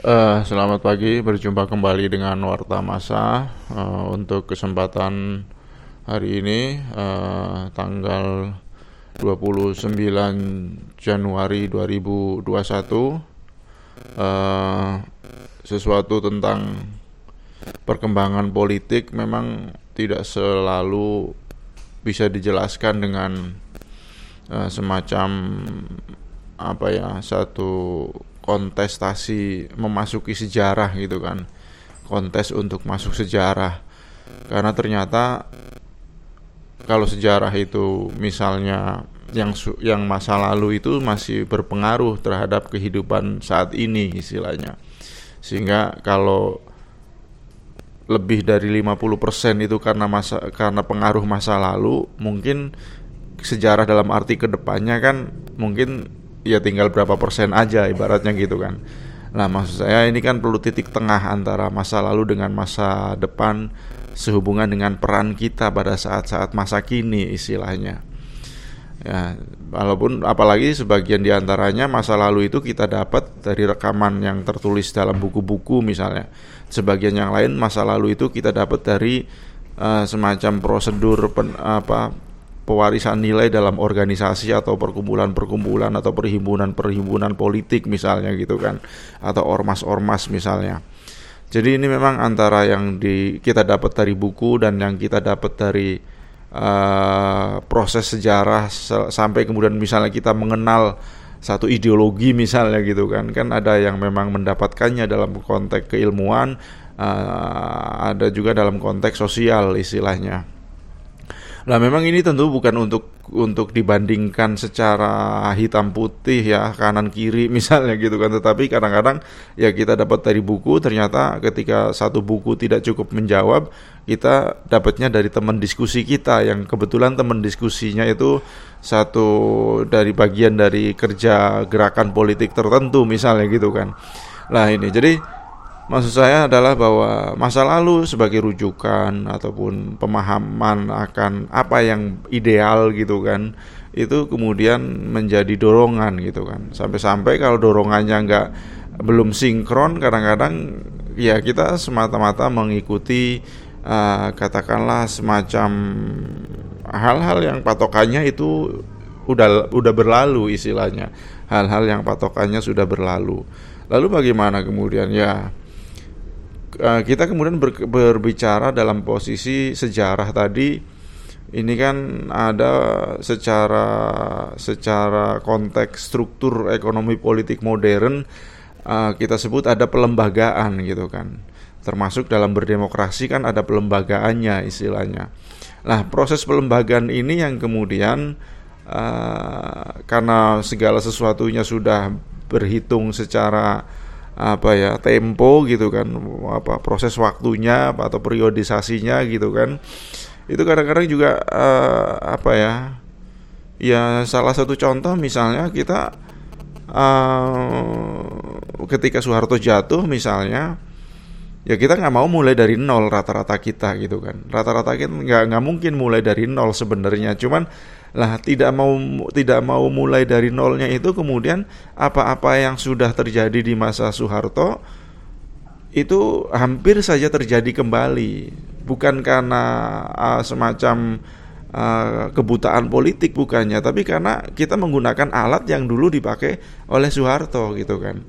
Uh, selamat pagi, berjumpa kembali dengan Warta Masa uh, untuk kesempatan hari ini uh, tanggal 29 Januari 2021 uh, sesuatu tentang perkembangan politik memang tidak selalu bisa dijelaskan dengan uh, semacam apa ya satu kontestasi memasuki sejarah gitu kan. Kontes untuk masuk sejarah. Karena ternyata kalau sejarah itu misalnya yang yang masa lalu itu masih berpengaruh terhadap kehidupan saat ini istilahnya. Sehingga kalau lebih dari 50% itu karena masa karena pengaruh masa lalu mungkin sejarah dalam arti ke depannya kan mungkin ya tinggal berapa persen aja ibaratnya gitu kan. Nah maksud saya ini kan perlu titik tengah antara masa lalu dengan masa depan sehubungan dengan peran kita pada saat-saat masa kini istilahnya. Ya, walaupun apalagi sebagian di antaranya masa lalu itu kita dapat dari rekaman yang tertulis dalam buku-buku misalnya. Sebagian yang lain masa lalu itu kita dapat dari uh, semacam prosedur pen, apa pewarisan nilai dalam organisasi atau perkumpulan-perkumpulan atau perhimpunan-perhimpunan politik misalnya gitu kan atau ormas-ormas misalnya. Jadi ini memang antara yang di kita dapat dari buku dan yang kita dapat dari uh, proses sejarah sampai kemudian misalnya kita mengenal satu ideologi misalnya gitu kan kan ada yang memang mendapatkannya dalam konteks keilmuan uh, ada juga dalam konteks sosial istilahnya Nah, memang ini tentu bukan untuk untuk dibandingkan secara hitam putih ya kanan kiri misalnya gitu kan, tetapi kadang-kadang ya kita dapat dari buku ternyata ketika satu buku tidak cukup menjawab, kita dapatnya dari teman diskusi kita yang kebetulan teman diskusinya itu satu dari bagian dari kerja gerakan politik tertentu misalnya gitu kan. Nah, ini jadi Maksud saya adalah bahwa masa lalu sebagai rujukan ataupun pemahaman akan apa yang ideal gitu kan itu kemudian menjadi dorongan gitu kan. Sampai-sampai kalau dorongannya nggak belum sinkron kadang-kadang ya kita semata-mata mengikuti uh, katakanlah semacam hal-hal yang patokannya itu udah udah berlalu istilahnya. Hal-hal yang patokannya sudah berlalu. Lalu bagaimana kemudian? Ya uh, kita kemudian ber, berbicara dalam posisi sejarah tadi. Ini kan ada secara secara konteks struktur ekonomi politik modern uh, kita sebut ada pelembagaan gitu kan. Termasuk dalam berdemokrasi kan ada pelembagaannya istilahnya. Nah proses pelembagaan ini yang kemudian uh, karena segala sesuatunya sudah berhitung secara apa ya tempo gitu kan apa proses waktunya atau periodisasinya gitu kan. Itu kadang-kadang juga uh, apa ya ya salah satu contoh misalnya kita uh, ketika Soeharto jatuh misalnya ya kita nggak mau mulai dari nol rata-rata kita gitu kan. Rata-rata kita nggak nggak mungkin mulai dari nol sebenarnya. Cuman lah tidak mau tidak mau mulai dari nolnya itu kemudian apa-apa yang sudah terjadi di masa Soeharto itu hampir saja terjadi kembali. Bukan karena uh, semacam uh, kebutaan politik bukannya tapi karena kita menggunakan alat yang dulu dipakai oleh Soeharto gitu kan.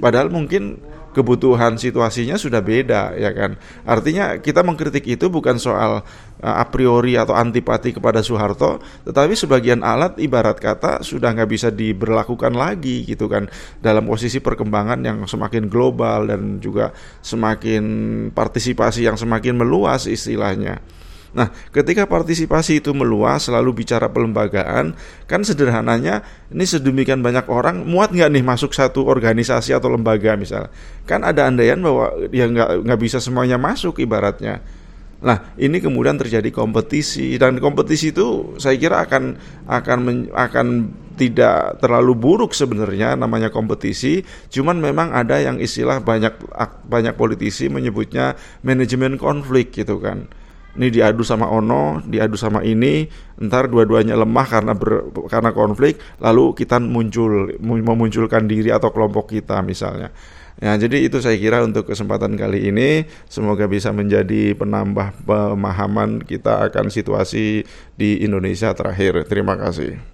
Padahal mungkin kebutuhan situasinya sudah beda ya kan. Artinya kita mengkritik itu bukan soal uh, a priori atau antipati kepada Soeharto, tetapi sebagian alat ibarat kata sudah nggak bisa diberlakukan lagi gitu kan dalam posisi perkembangan yang semakin global dan juga semakin partisipasi yang semakin meluas istilahnya. Nah, ketika partisipasi itu meluas, selalu bicara pelembagaan, kan sederhananya ini sedemikian banyak orang muat nggak nih masuk satu organisasi atau lembaga misalnya? Kan ada andaian bahwa ya nggak nggak bisa semuanya masuk ibaratnya. Nah, ini kemudian terjadi kompetisi dan kompetisi itu saya kira akan akan men, akan tidak terlalu buruk sebenarnya namanya kompetisi, cuman memang ada yang istilah banyak banyak politisi menyebutnya manajemen konflik gitu kan ini diadu sama ono, diadu sama ini, ntar dua-duanya lemah karena ber, karena konflik, lalu kita muncul memunculkan diri atau kelompok kita misalnya. Ya, jadi itu saya kira untuk kesempatan kali ini semoga bisa menjadi penambah pemahaman kita akan situasi di Indonesia terakhir. Terima kasih.